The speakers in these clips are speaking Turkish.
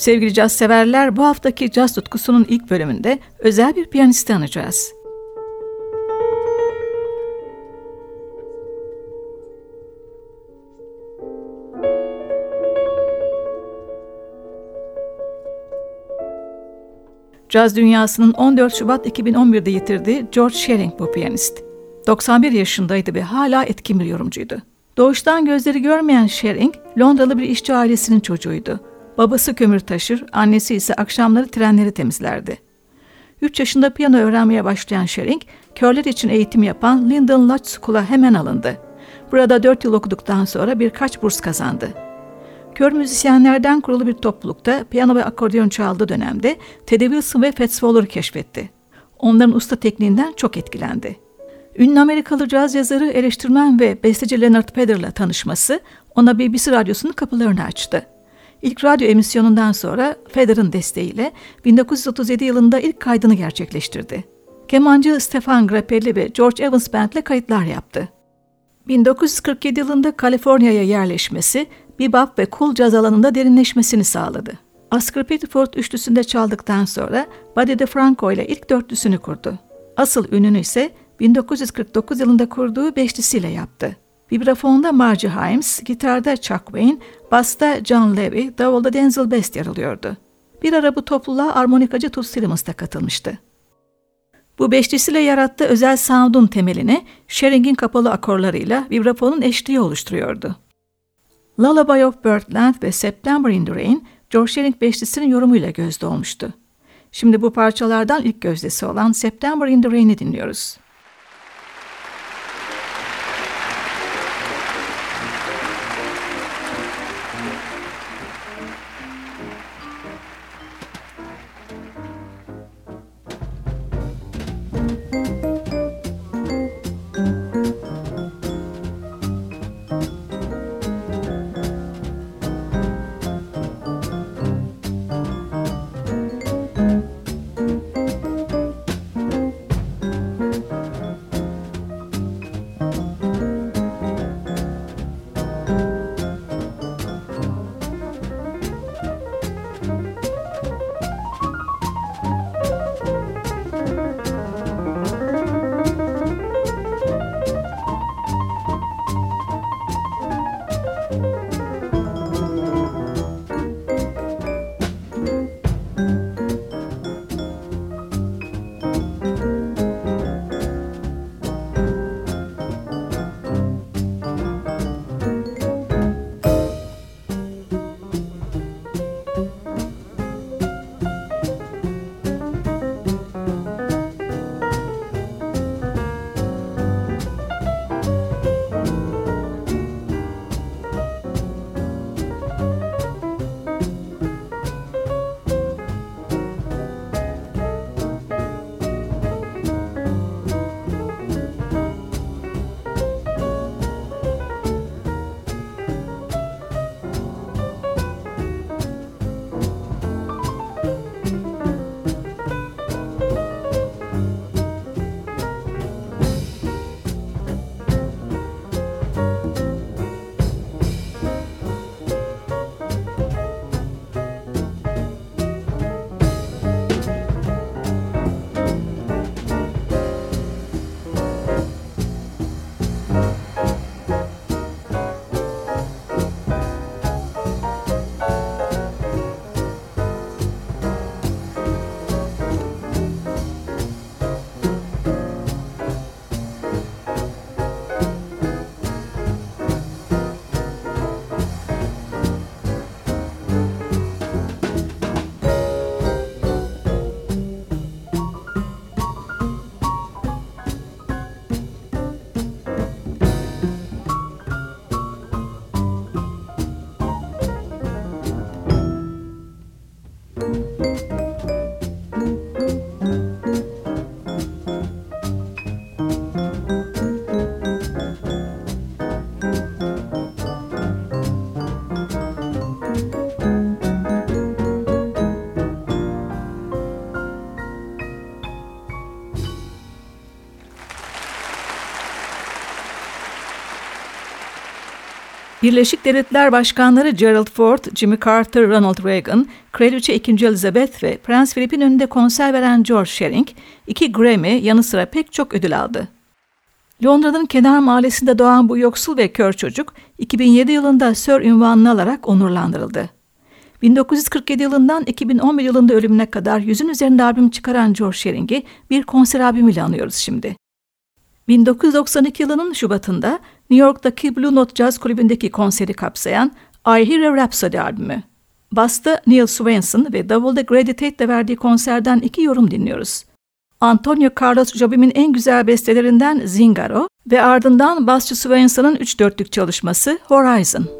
Sevgili caz severler, bu haftaki caz tutkusunun ilk bölümünde özel bir piyanisti anacağız. Caz dünyasının 14 Şubat 2011'de yitirdiği George Shearing bu piyanist. 91 yaşındaydı ve hala etkin bir yorumcuydu. Doğuştan gözleri görmeyen Shearing, Londralı bir işçi ailesinin çocuğuydu. Babası kömür taşır, annesi ise akşamları trenleri temizlerdi. 3 yaşında piyano öğrenmeye başlayan Shearing, körler için eğitim yapan Lyndon Lodge School'a hemen alındı. Burada 4 yıl okuduktan sonra birkaç burs kazandı. Kör müzisyenlerden kurulu bir toplulukta piyano ve akordeon çaldığı dönemde Teddy Wilson ve Fats Waller'ı keşfetti. Onların usta tekniğinden çok etkilendi. Ünlü Amerikalı caz yazarı, eleştirmen ve besteci Leonard Peder'la tanışması ona BBC radyosunun kapılarını açtı. İlk radyo emisyonundan sonra Feder'ın desteğiyle 1937 yılında ilk kaydını gerçekleştirdi. Kemancı Stefan Grappelli ve George Evans Band'le kayıtlar yaptı. 1947 yılında Kaliforniya'ya yerleşmesi, bebop ve cool caz alanında derinleşmesini sağladı. Oscar Pettiford üçlüsünde çaldıktan sonra Buddy DeFranco ile ilk dörtlüsünü kurdu. Asıl ününü ise 1949 yılında kurduğu beşlisiyle yaptı. Vibrafonda Margie Himes, gitarda Chuck Wayne, basta John Levy, davulda Denzel Best yer alıyordu. Bir ara bu topluluğa armonikacı Toots Tillemans da katılmıştı. Bu beşlisiyle yarattığı özel sound'un temelini Shering'in kapalı akorlarıyla vibrafonun eşliği oluşturuyordu. Lullaby of Birdland ve September in the Rain, George Shearing beşlisinin yorumuyla gözde olmuştu. Şimdi bu parçalardan ilk gözdesi olan September in the Rain'i dinliyoruz. Birleşik Devletler Başkanları Gerald Ford, Jimmy Carter, Ronald Reagan, Kraliçe 2. Elizabeth ve Prens Philip'in önünde konser veren George Shearing, iki Grammy yanı sıra pek çok ödül aldı. Londra'nın kenar mahallesinde doğan bu yoksul ve kör çocuk, 2007 yılında Sir ünvanını alarak onurlandırıldı. 1947 yılından 2011 yılında ölümüne kadar yüzün üzerinde albüm çıkaran George Shearing'i bir konser albümüyle anıyoruz şimdi. 1992 yılının Şubat'ında New York'taki Blue Note Jazz Kulübü'ndeki konseri kapsayan I Hear a Rhapsody albümü. Basta Neil Swainson ve Davulda Grady Tate'le verdiği konserden iki yorum dinliyoruz. Antonio Carlos Jobim'in en güzel bestelerinden Zingaro ve ardından basçı Swanson'ın üç dörtlük çalışması Horizon.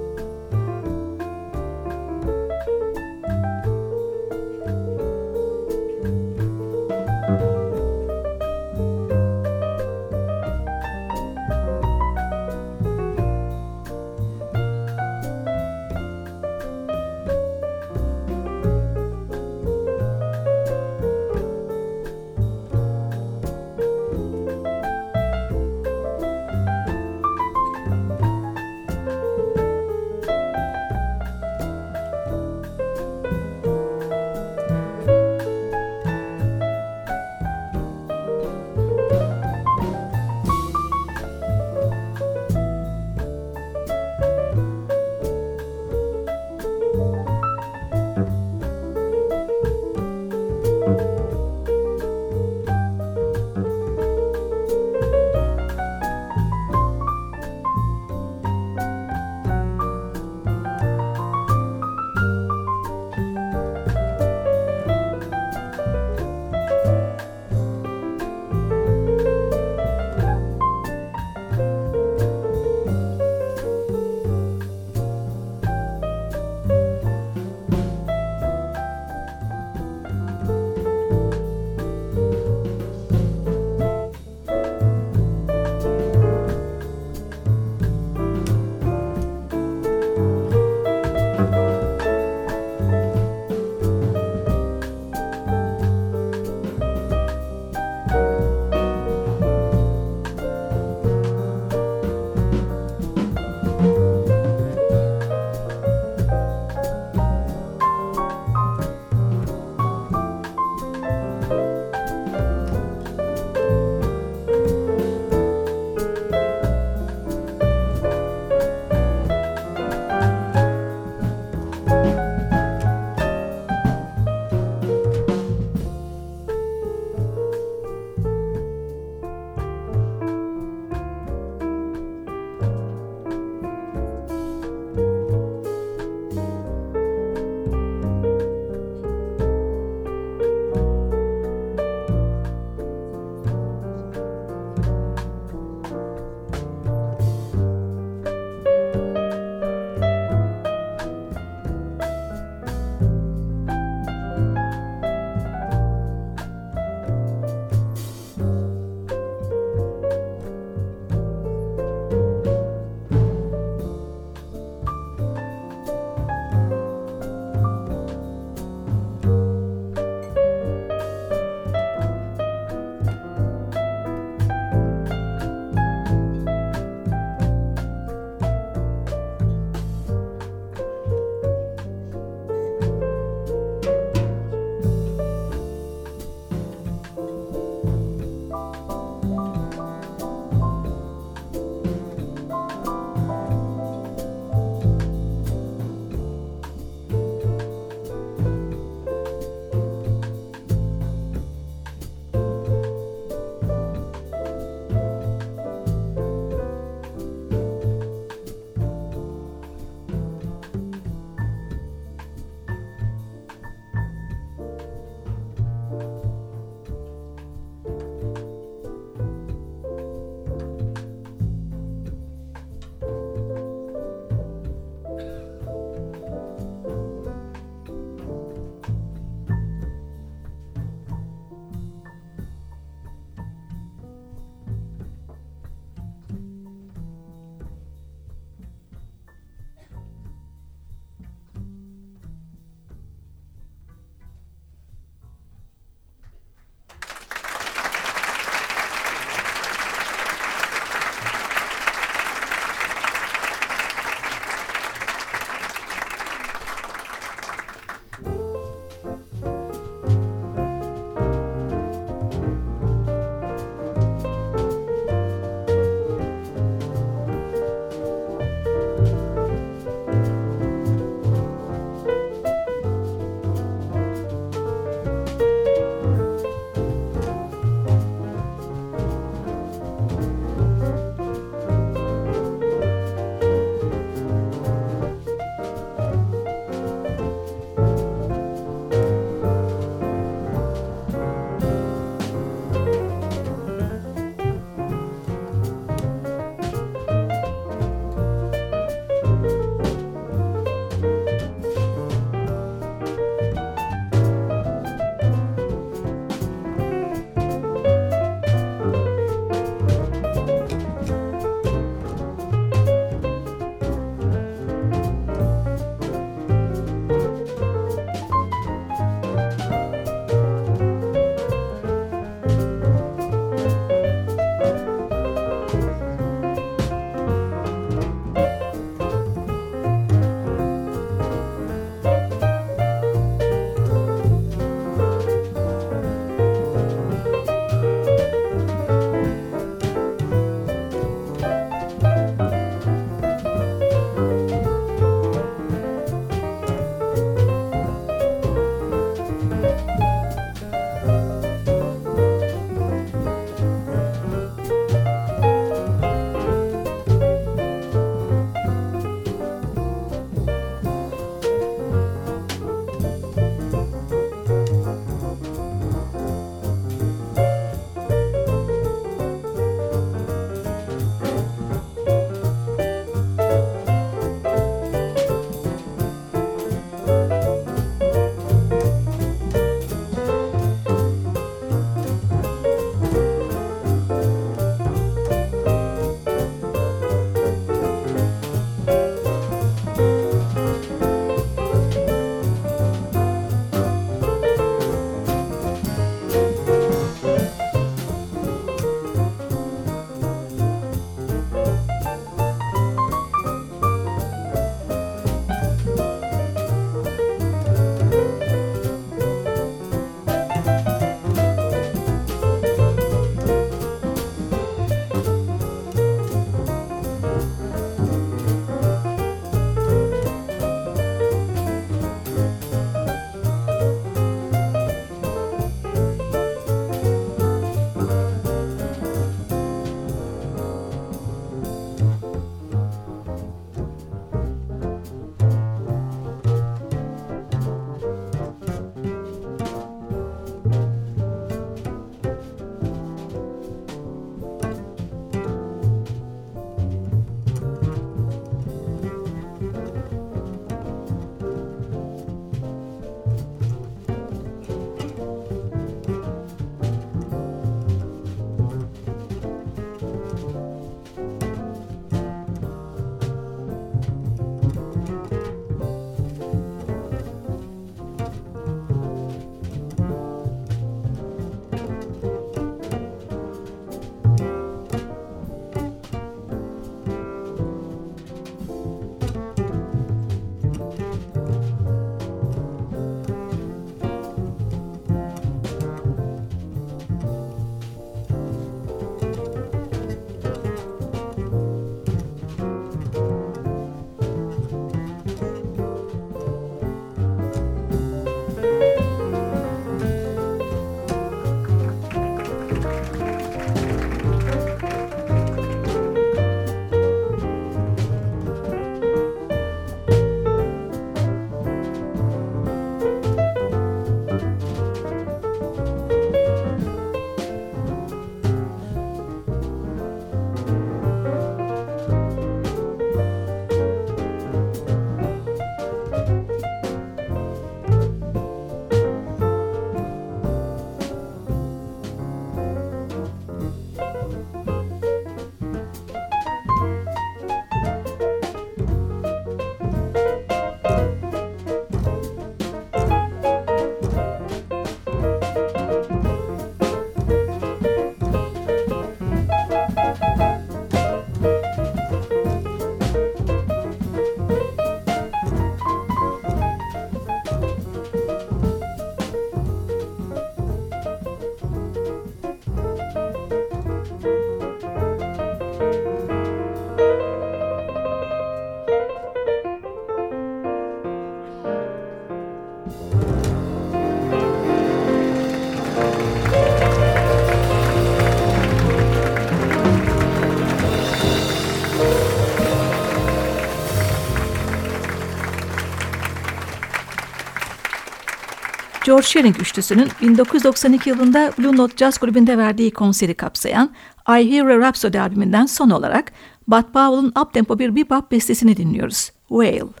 George Shearing üçlüsünün 1992 yılında Blue Note Jazz Kulübü'nde verdiği konseri kapsayan I Hear a Rhapsody albümünden son olarak Bud Powell'ın uptempo bir bebop bestesini dinliyoruz. Whale.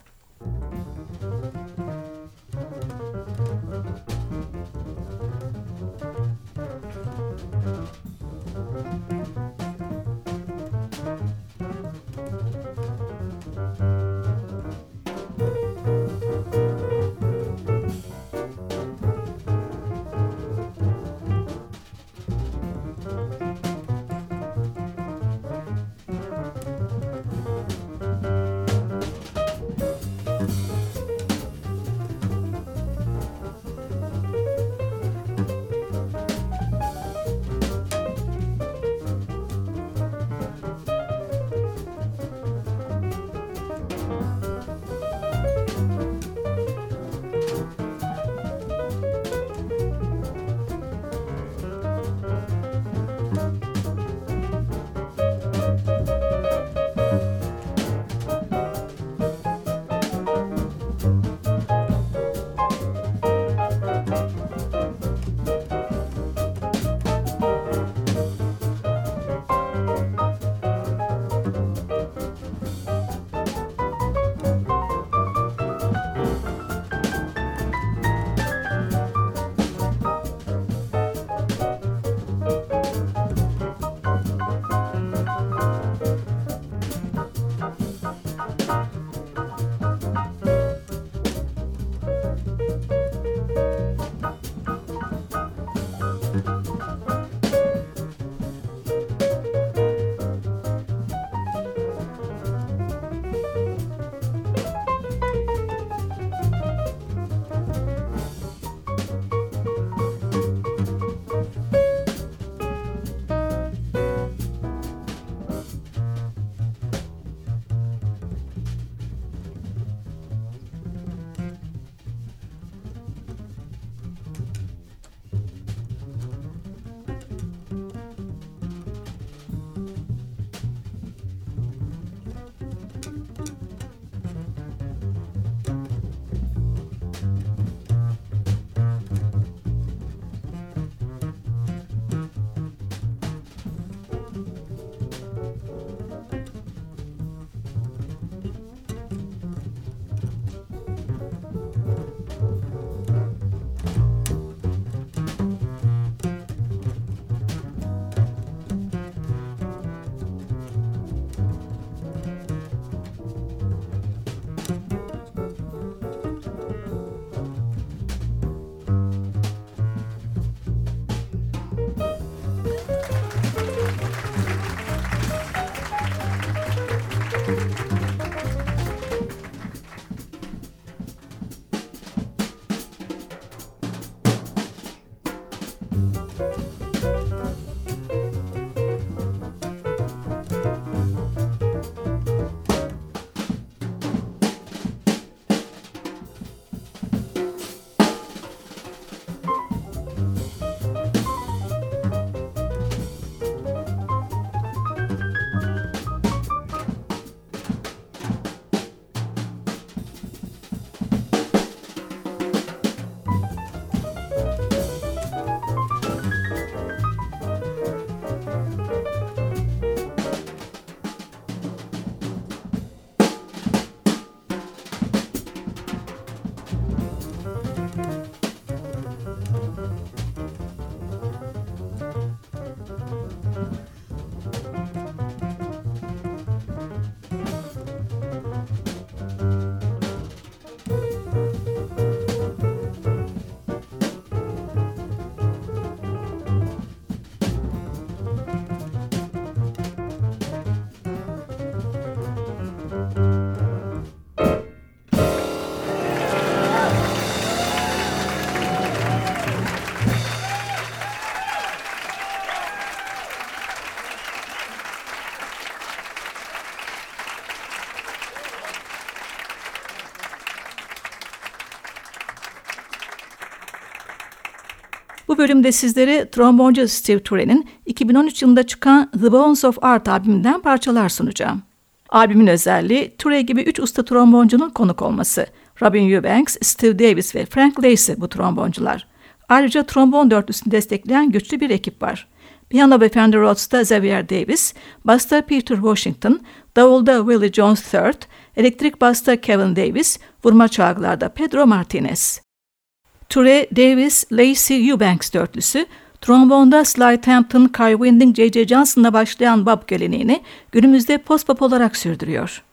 Bölümde sizlere tromboncu Steve Turen'in 2013 yılında çıkan The Bones of Art albümünden parçalar sunacağım. Albümün özelliği Ture gibi üç usta tromboncunun konuk olması. Robin Eubanks, Steve Davis ve Frank Lacey bu tromboncular. Ayrıca trombon dörtlüsünü destekleyen güçlü bir ekip var. Piyano ve Fender Rhodes'ta Xavier Davis, Basta Peter Washington, Davulda Willie Jones III, elektrik basta Kevin Davis, vurma çalgılarda Pedro Martinez. Ture, Davis, Lacey Eubanks dörtlüsü, trombonda Sly Hampton, Kai Winding, J.J. Johnson'la başlayan bab geleneğini günümüzde post-bop olarak sürdürüyor.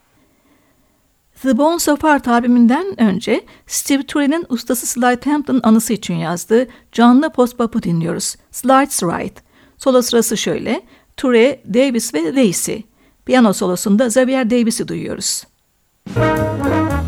The Bones of Art albümünden önce Steve Ture'nin ustası Sly Hampton'ın anısı için yazdığı canlı post-bop'u dinliyoruz. Slides Right. Solo sırası şöyle. Ture, Davis ve Lacey. Piyano solosunda Xavier Davis'i duyuyoruz. Müzik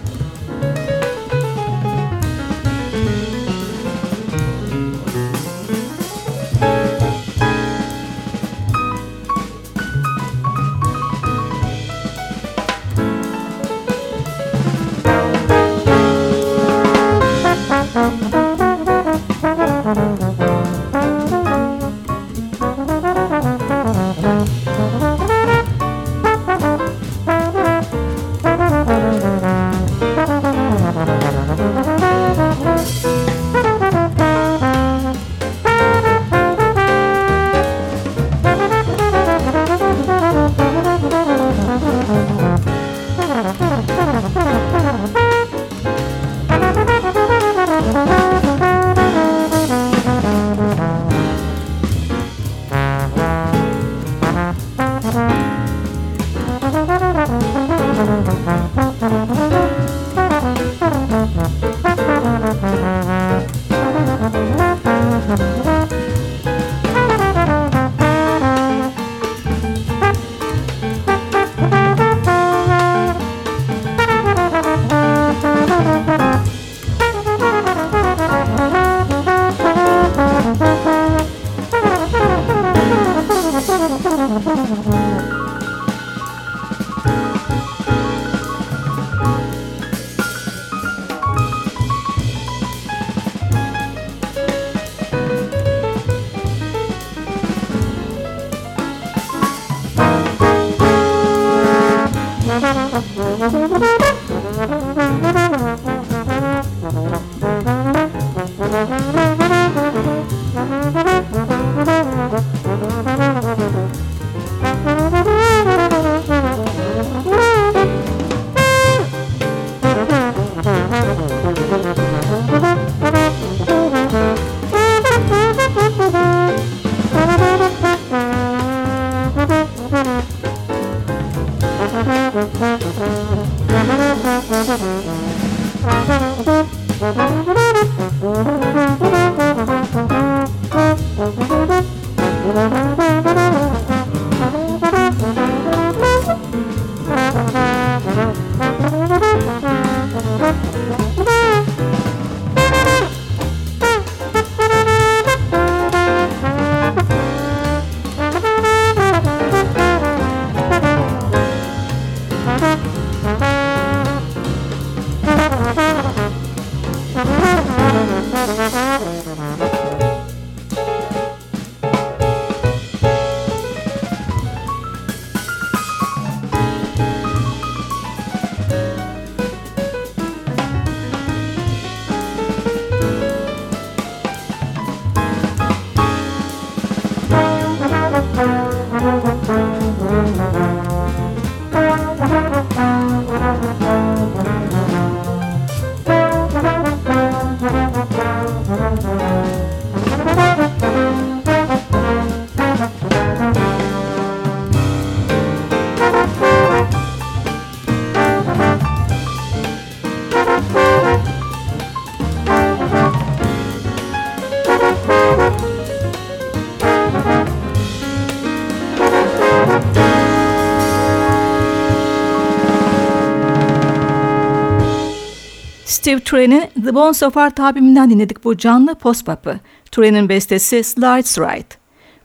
Steve Turen'in The Bones of Art dinledik bu canlı post-pop'ı. Turen'in bestesi Slides Right.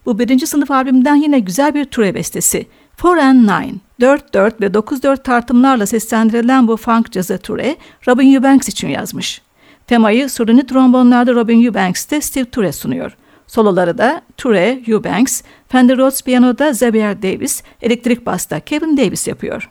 Bu birinci sınıf albümden yine güzel bir Ture bestesi. 4 and 9. 4-4 ve 9-4 tartımlarla seslendirilen bu funk cazı Ture, Robin Eubanks için yazmış. Temayı suruni trombonlarda Robin Eubanks de Steve Ture sunuyor. Soloları da Ture, Eubanks, Fender Rhodes piyanoda Xavier Davis, elektrik basta Kevin Davis yapıyor.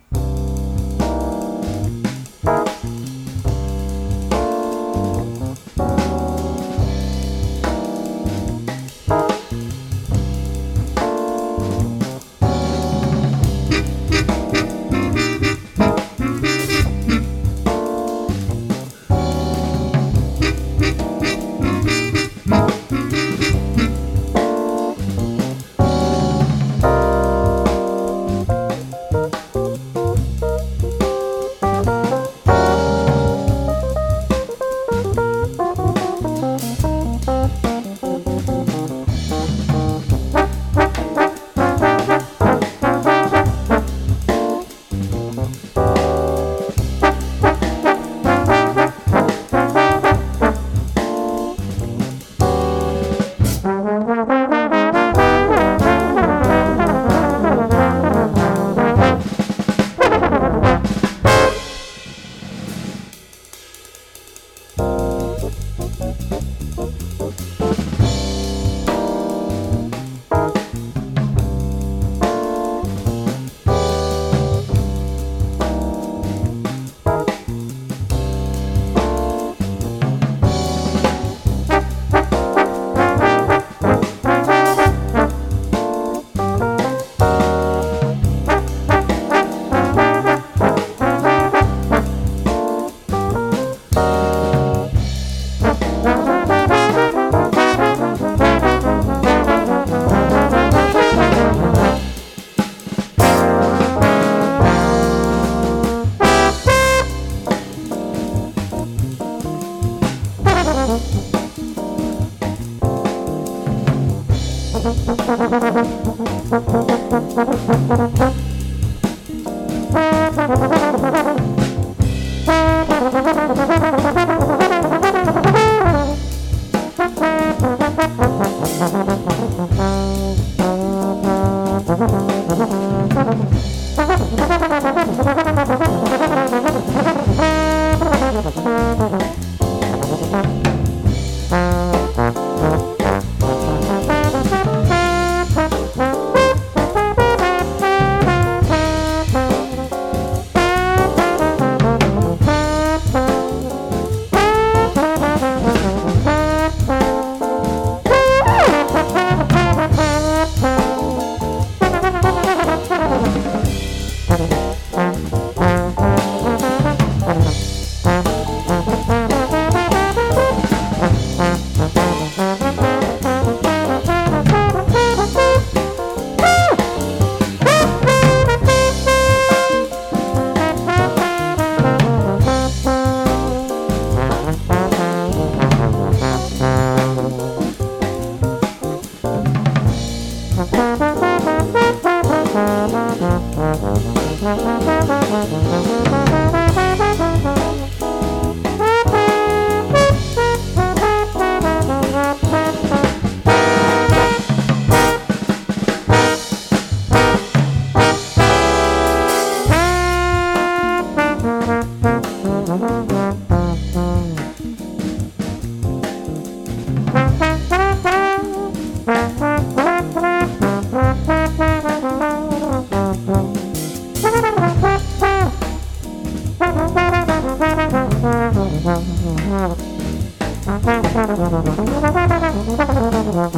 Thank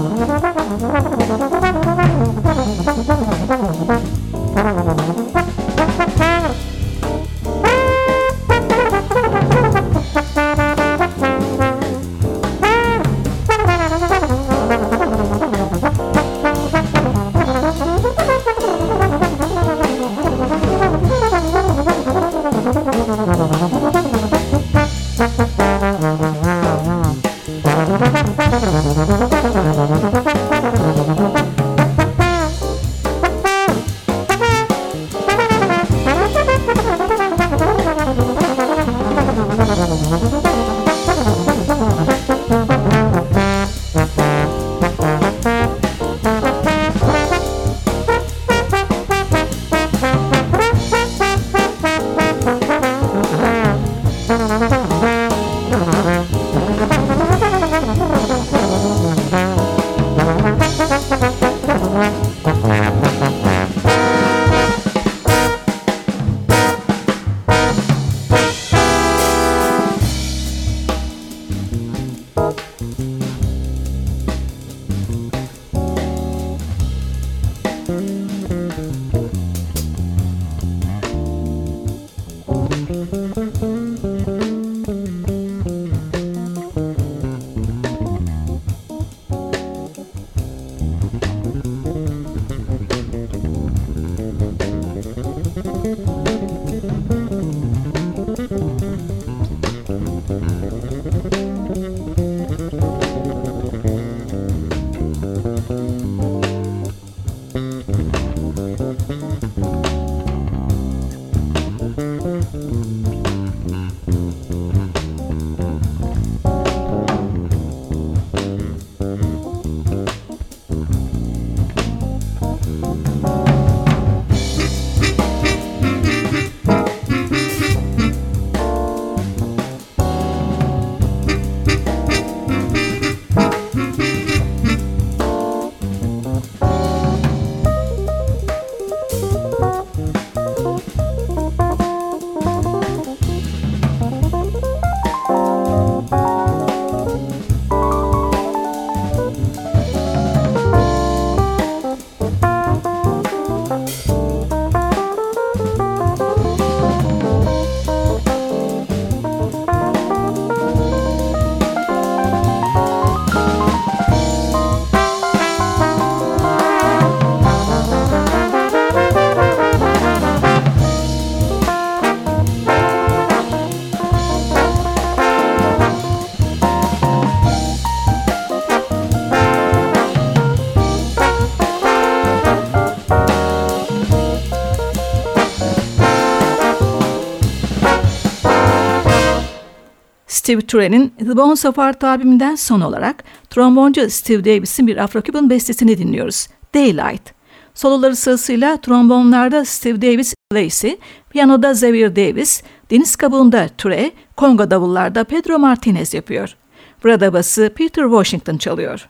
you. Steve Turen'in The Bones of Art albümünden son olarak tromboncu Steve Davis'in bir Afro-Cuban bestesini dinliyoruz. Daylight. Soloları sırasıyla trombonlarda Steve Davis Lacey, piyanoda Xavier Davis, deniz kabuğunda Ture, kongo davullarda Pedro Martinez yapıyor. Burada bası Peter Washington çalıyor.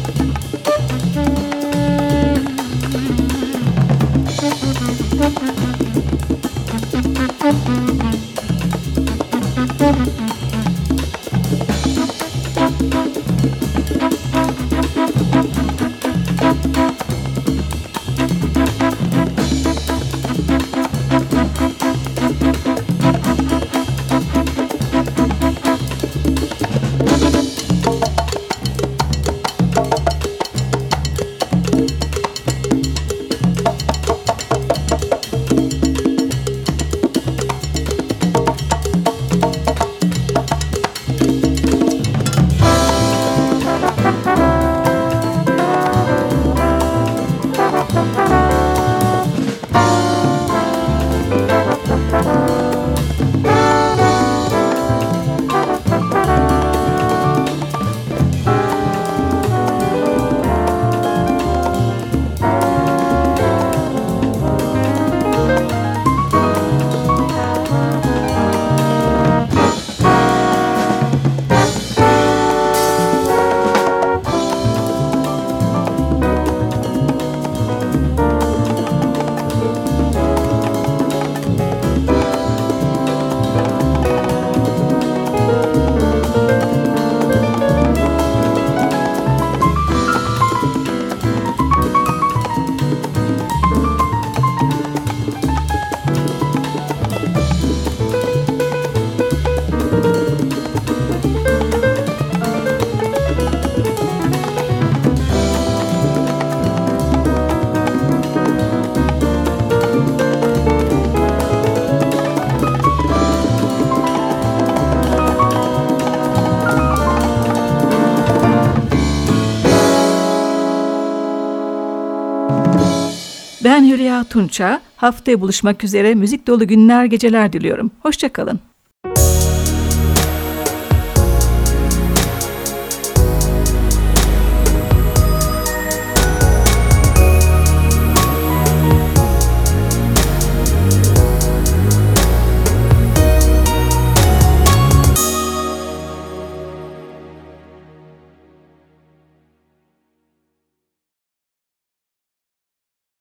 Emrah Tunça. Haftaya buluşmak üzere müzik dolu günler geceler diliyorum. Hoşçakalın.